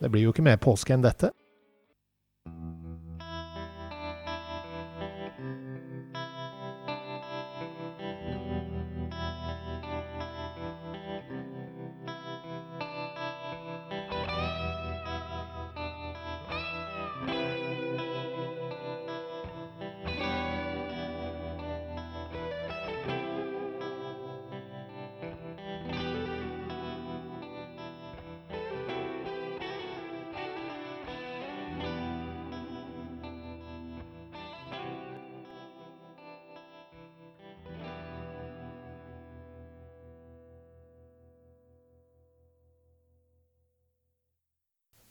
Det blir jo ikke mer påske enn dette.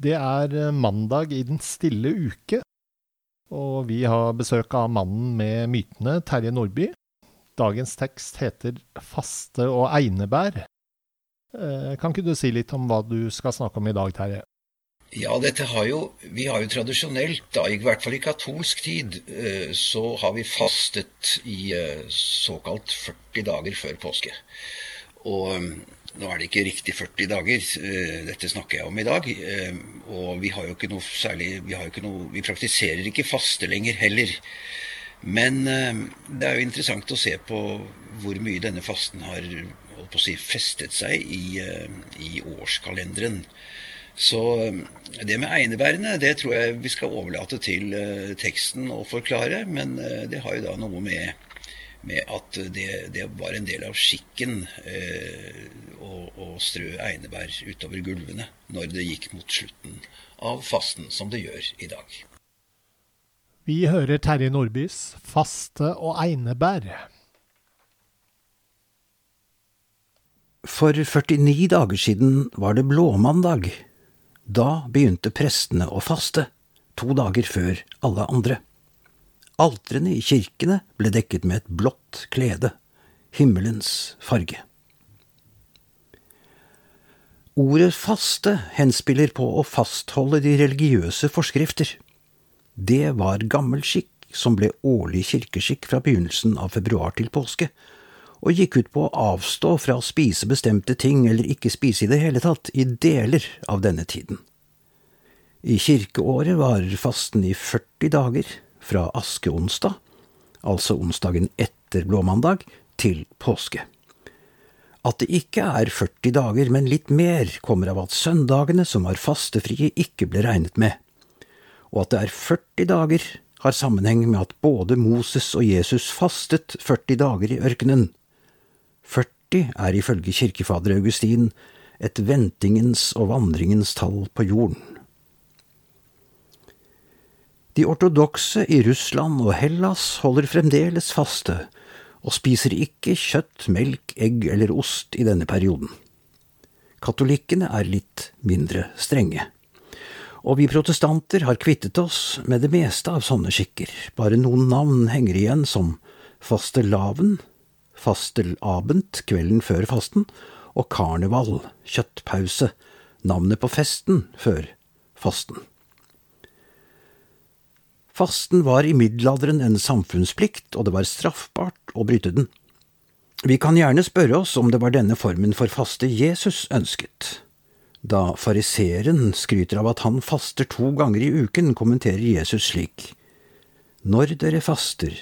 Det er eh, mandag i den stille uke, og vi har besøk av mannen med mytene, Terje Nordby. Dagens tekst heter Faste og einebær. Eh, kan ikke du si litt om hva du skal snakke om i dag, Terje? Ja, dette har jo, Vi har jo tradisjonelt, da, i hvert fall i katolsk tid, eh, så har vi fastet i såkalt 40 dager før påske. Og nå er det ikke riktig 40 dager, eh, dette snakker jeg om i dag. Eh, og vi har jo ikke noe særlig Vi, ikke noe, vi praktiserer ikke faste lenger heller. Men eh, det er jo interessant å se på hvor mye denne fasten har si, festet seg i, i årskalenderen. Så det med einebærene, det tror jeg vi skal overlate til teksten å forklare. Men det har jo da noe med med at det, det, var en del av skikken eh, å, å, strø einebær utover gulvene når det gikk mot slutten av fasten, som det gjør i dag. Vi hører Terje Nordbys 'Faste og einebær'. For 49 dager siden var det blåmandag. Da begynte prestene å faste, to dager før alle andre. Altrene i kirkene ble dekket med et blått klede, himmelens farge. Ordet faste henspiller på å fastholde de religiøse forskrifter. Det var gammel skikk som ble årlig kirkeskikk fra begynnelsen av februar til påske, og gikk ut på å avstå fra å spise bestemte ting eller ikke spise i det hele tatt i deler av denne tiden. I kirkeåret varer fasten i 40 dager, fra askeonsdag, altså onsdagen etter blåmandag, til påske. At det ikke er 40 dager, men litt mer, kommer av at søndagene som var fastefrie, ikke ble regnet med, og at det er 40 dager, har sammenheng med at både Moses og Jesus fastet 40 dager i ørkenen. 40 er ifølge kirkefader Augustin et ventingens og vandringens tall på jorden. De ortodokse i Russland og Hellas holder fremdeles faste, og spiser ikke kjøtt, melk, egg eller ost i denne perioden. Katolikkene er litt mindre strenge. Og vi protestanter har kvittet oss med det meste av sånne skikker, bare noen navn henger igjen som fastelavn, fastelabend kvelden før fasten, og karneval, kjøttpause, navnet på festen før fasten. Fasten var i middelalderen en samfunnsplikt, og det var straffbart å bryte den. Vi kan gjerne spørre oss om det var denne formen for faste Jesus ønsket. Da fariseeren skryter av at han faster to ganger i uken, kommenterer Jesus slik. Når dere faster,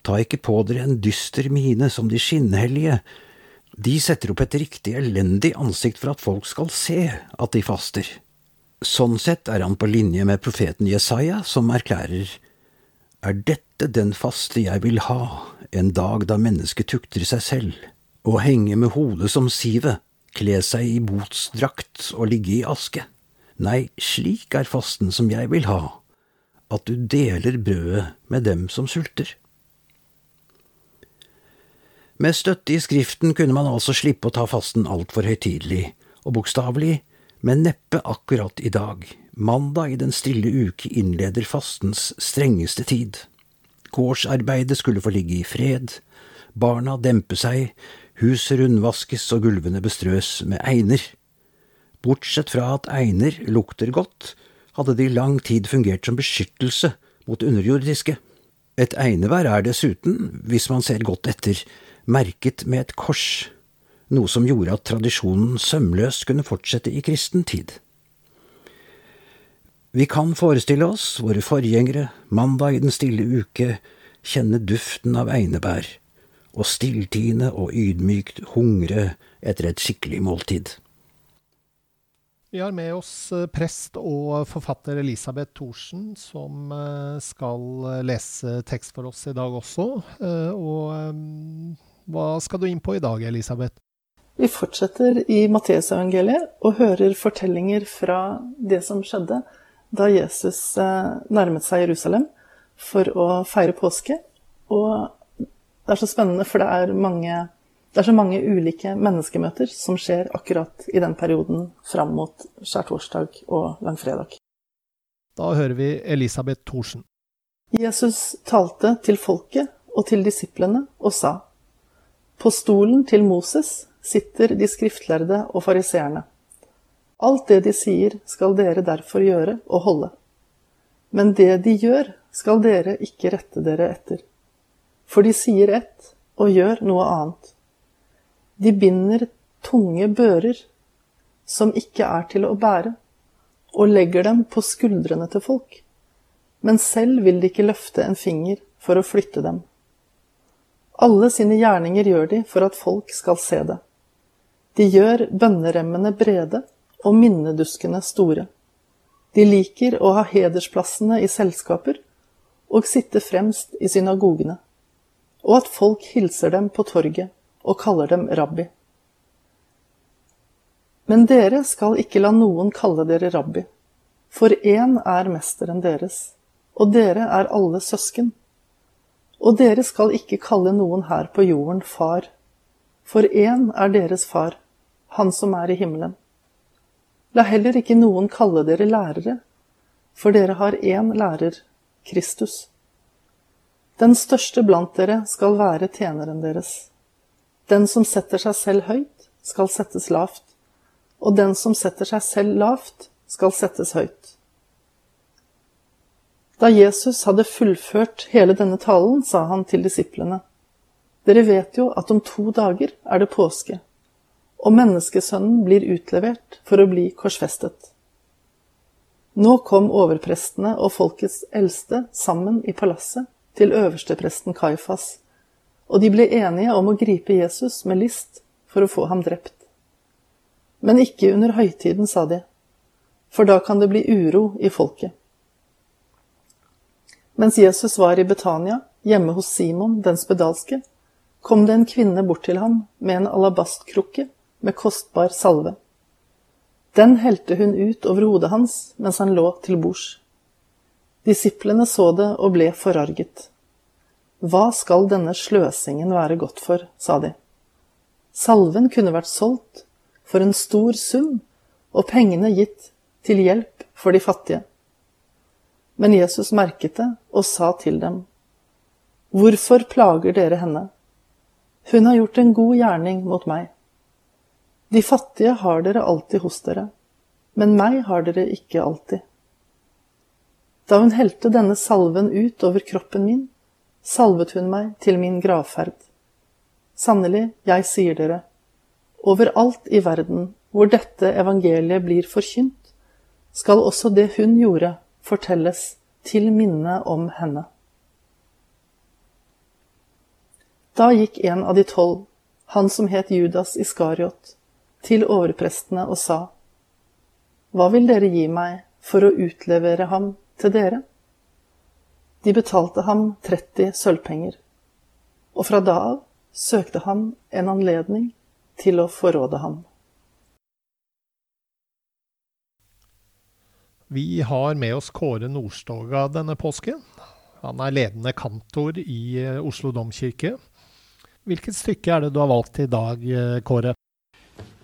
ta ikke på dere en dyster mine som de skinnhellige. De setter opp et riktig elendig ansikt for at folk skal se at de faster. Sånn sett er han på linje med profeten Jesaja, som erklærer Er dette den faste jeg vil ha, en dag da mennesket tukter seg selv, å henge med hodet som sivet, kle seg i botsdrakt og ligge i aske? Nei, slik er fasten som jeg vil ha, at du deler brødet med dem som sulter. Med støtte i Skriften kunne man altså slippe å ta fasten altfor høytidelig, og bokstavelig Men neppe akkurat i dag. Mandag i den stille uke innleder fastens strengeste tid. Gårdsarbeidet skulle få ligge i fred, barna dempe seg, huset rundvaskes og gulvene bestrøs med einer. Bortsett fra at einer lukter godt, hadde det i lang tid fungert som beskyttelse mot underjordiske. Et einevær er dessuten, hvis man ser godt etter, merket med et kors, noe som gjorde at tradisjonen sømløst kunne fortsette i kristen tid. Vi kan forestille oss våre forgjengere mandag i den stille uke kjenne duften av einebær, og stilltiende og ydmykt hungre etter et skikkelig måltid. Vi har med oss eh, prest og forfatter Elisabeth Thorsen, som eh, skal lese tekst for oss i dag også. Eh, og hva skal du inn på i dag, Elisabeth? Vi fortsetter i Matteusevangeliet og hører fortellinger fra det som skjedde da Jesus nærmet seg Jerusalem for å feire påske. Og det er så spennende, for det er mange det er så mange ulike menneskemøter som skjer akkurat i den perioden fram mot skjærtorsdag og langfredag. Da hører vi Elisabeth Thorsen. Jesus talte til folket og til disiplene og sa:" På stolen til Moses sitter de skriftlærde og fariseerne. Alt det de sier, skal dere derfor gjøre og holde. Men det de gjør, skal dere ikke rette dere etter. For de sier ett og gjør noe annet. De binder tunge bører som ikke er til å bære, og legger dem på skuldrene til folk, men selv vil de ikke løfte en finger for å flytte dem. Alle sine gjerninger gjør de for at folk skal se det. De gjør bønneremmene brede og minneduskene store. De liker å ha hedersplassene i selskaper og sitte fremst i synagogene, og at folk hilser dem på torget og kaller dem rabbi. Men dere skal ikke la noen kalle dere rabbi, for én er mesteren deres, og dere er alle søsken. Og dere skal ikke kalle noen her på jorden far, for én er deres far, han som er i himmelen. La heller ikke noen kalle dere lærere, for dere har én lærer, Kristus. Den største blant dere skal være tjeneren deres. Den som setter seg selv høyt, skal settes lavt, og den som setter seg selv lavt, skal settes høyt. Da Jesus hadde fullført hele denne talen, sa han til disiplene, Dere vet jo at om to dager er det påske, og menneskesønnen blir utlevert for å bli korsfestet. Nå kom overprestene og folkets eldste sammen i palasset til øverstepresten Kaifas og de ble enige om å gripe Jesus med list for å få ham drept. Men ikke under høytiden, sa de, for da kan det bli uro i folket. Mens Jesus var i Betania, hjemme hos Simon den spedalske, kom det en kvinne bort til ham med en alabastkrukke med kostbar salve. Den helte hun ut over hodet hans mens han lå til bords. Disiplene så det og ble forarget. Hva skal denne sløsingen være godt for, sa de. Salven kunne vært solgt for en stor sum og pengene gitt til hjelp for de fattige. Men Jesus merket det og sa til dem, Hvorfor plager dere henne? Hun har gjort en god gjerning mot meg. De fattige har dere alltid hos dere, men meg har dere ikke alltid. Da hun helte denne salven ut over kroppen min, salvet hun meg til min gravferd. Sannelig, jeg sier dere, overalt i verden hvor dette evangeliet blir forkynt, skal også det hun gjorde, fortelles til minne om henne. Da gikk en av de tolv, han som het Judas Iskariot, til overprestene og sa, Hva vil dere gi meg for å utlevere ham til dere? De betalte ham 30 sølvpenger, og fra da av søkte han en anledning til å forråde ham. Vi har med oss Kåre Nordstoga denne påsken. Han er ledende kantor i eh, Oslo domkirke. Hvilket stykke er det du har valgt i dag, eh, Kåre?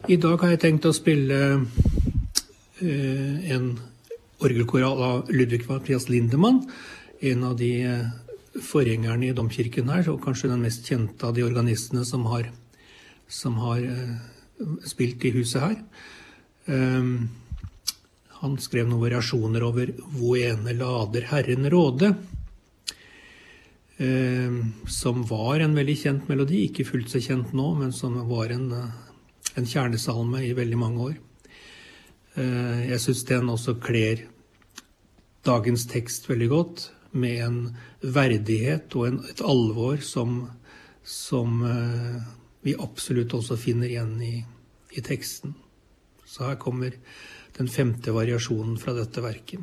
I dag har jeg tenkt å spille en orgelkoral av Ludvig Mathias Lindemann, en av de forgjengerne i domkirken her, og kanskje den mest kjente av de organistene som har, som har spilt i huset her. Han skrev noen variasjoner over 'Hvor ene lader Herren råde', som var en veldig kjent melodi. Ikke fullt så kjent nå, men som var en, en kjernesalme i veldig mange år. Jeg syns den også kler dagens tekst veldig godt, med en verdighet og en, et alvor som, som vi absolutt også finner igjen i, i teksten. Så her kommer den femte variasjonen fra dette verket.